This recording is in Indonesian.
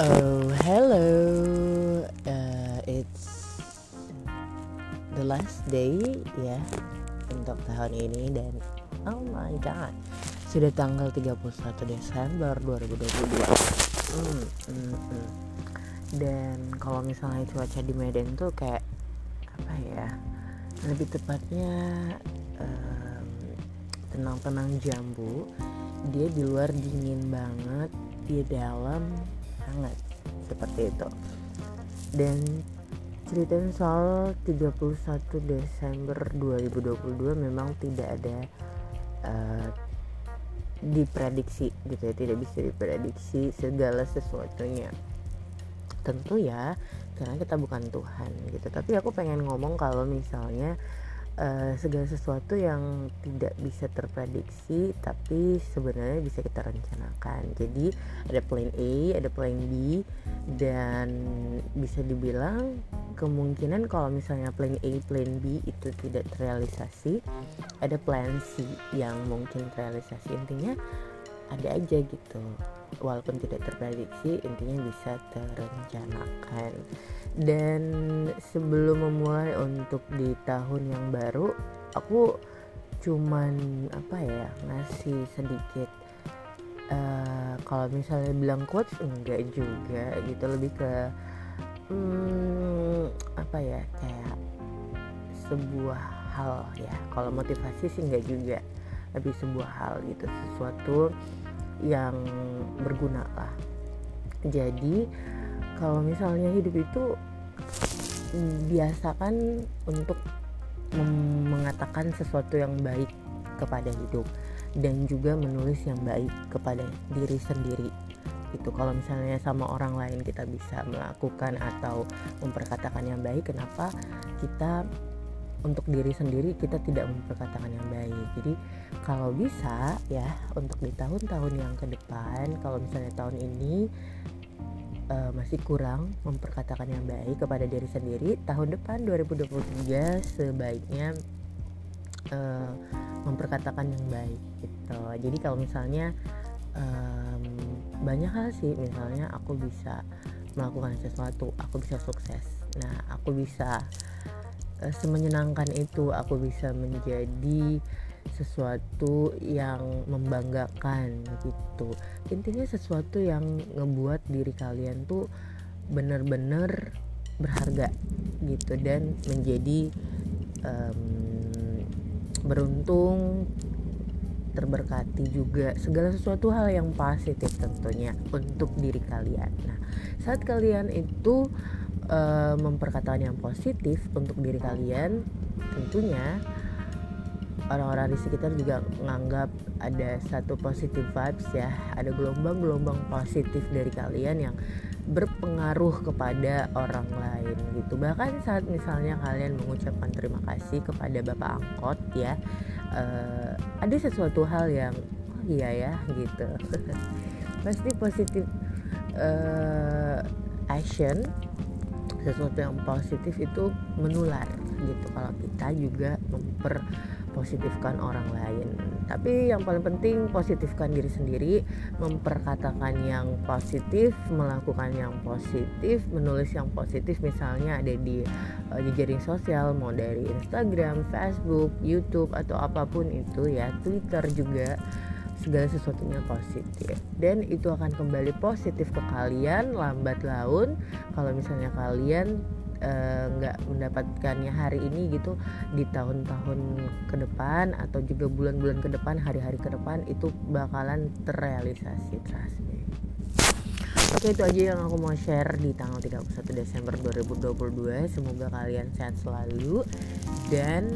Oh, hello. Uh, it's the last day ya untuk tahun ini dan oh my god, sudah tanggal 31 Desember 2022. Hmm, hmm, hmm. Dan kalau misalnya cuaca di Medan tuh kayak apa ya? Lebih tepatnya um, tenang-tenang jambu. Dia di luar dingin banget, di dalam hangat seperti itu. Dan ceritain soal 31 Desember 2022 memang tidak ada uh, diprediksi gitu ya tidak bisa diprediksi segala sesuatunya. Tentu ya karena kita bukan Tuhan gitu. Tapi aku pengen ngomong kalau misalnya uh, segala sesuatu yang tidak bisa terprediksi tapi sebenarnya bisa kita rencanakan. Jadi ada plan A ada plan B dan bisa dibilang kemungkinan kalau misalnya plan A plan B itu tidak terrealisasi ada plan C yang mungkin terrealisasi. Intinya ada aja gitu. Walaupun tidak terprediksi intinya bisa terencanakan. Dan sebelum memulai untuk di tahun yang baru aku cuman apa ya ngasih sedikit uh, kalau misalnya bilang quotes enggak juga gitu. Lebih ke hmm, apa ya kayak sebuah hal ya. Kalau motivasi sih enggak juga lebih sebuah hal gitu sesuatu yang berguna lah. Jadi kalau misalnya hidup itu biasakan untuk mengatakan sesuatu yang baik kepada hidup dan juga menulis yang baik kepada diri sendiri. Itu kalau misalnya sama orang lain kita bisa melakukan atau memperkatakan yang baik kenapa kita untuk diri sendiri kita tidak memperkatakan yang baik. Jadi kalau bisa ya untuk di tahun-tahun yang ke depan kalau misalnya tahun ini uh, masih kurang memperkatakan yang baik kepada diri sendiri tahun depan 2023 sebaiknya uh, memperkatakan yang baik gitu. Jadi kalau misalnya um, banyak hal sih misalnya aku bisa melakukan sesuatu aku bisa sukses. Nah aku bisa uh, semenyenangkan itu aku bisa menjadi sesuatu yang membanggakan gitu intinya sesuatu yang ngebuat diri kalian tuh bener-bener berharga gitu dan menjadi um, beruntung terberkati juga segala sesuatu hal yang positif tentunya untuk diri kalian. Nah, saat kalian itu uh, memperkatakan yang positif untuk diri kalian, tentunya orang-orang di sekitar juga menganggap ada satu positif vibes ya ada gelombang-gelombang positif dari kalian yang berpengaruh kepada orang lain gitu. Bahkan saat misalnya kalian mengucapkan terima kasih kepada bapak angkot ya uh, ada sesuatu hal yang oh iya ya gitu. Pasti positif uh, action sesuatu yang positif itu menular gitu. Kalau kita juga memper positifkan orang lain. Tapi yang paling penting positifkan diri sendiri memperkatakan yang positif melakukan yang positif menulis yang positif. Misalnya ada di uh, jejaring sosial mau dari Instagram, Facebook, YouTube atau apa pun itu ya Twitter juga segala sesuatunya positif. Dan itu akan kembali positif ke kalian lambat laun. Kalau misalnya kalian Eh, nggak uh, mendapatkannya hari ini gitu di tahun-tahun ke depan atau juga bulan-bulan ke depan hari-hari ke depan itu bakalan terrealisasi trust me. Oke itu aja yang aku mau share di tanggal 31 Desember 2022 Semoga kalian sehat selalu. Dan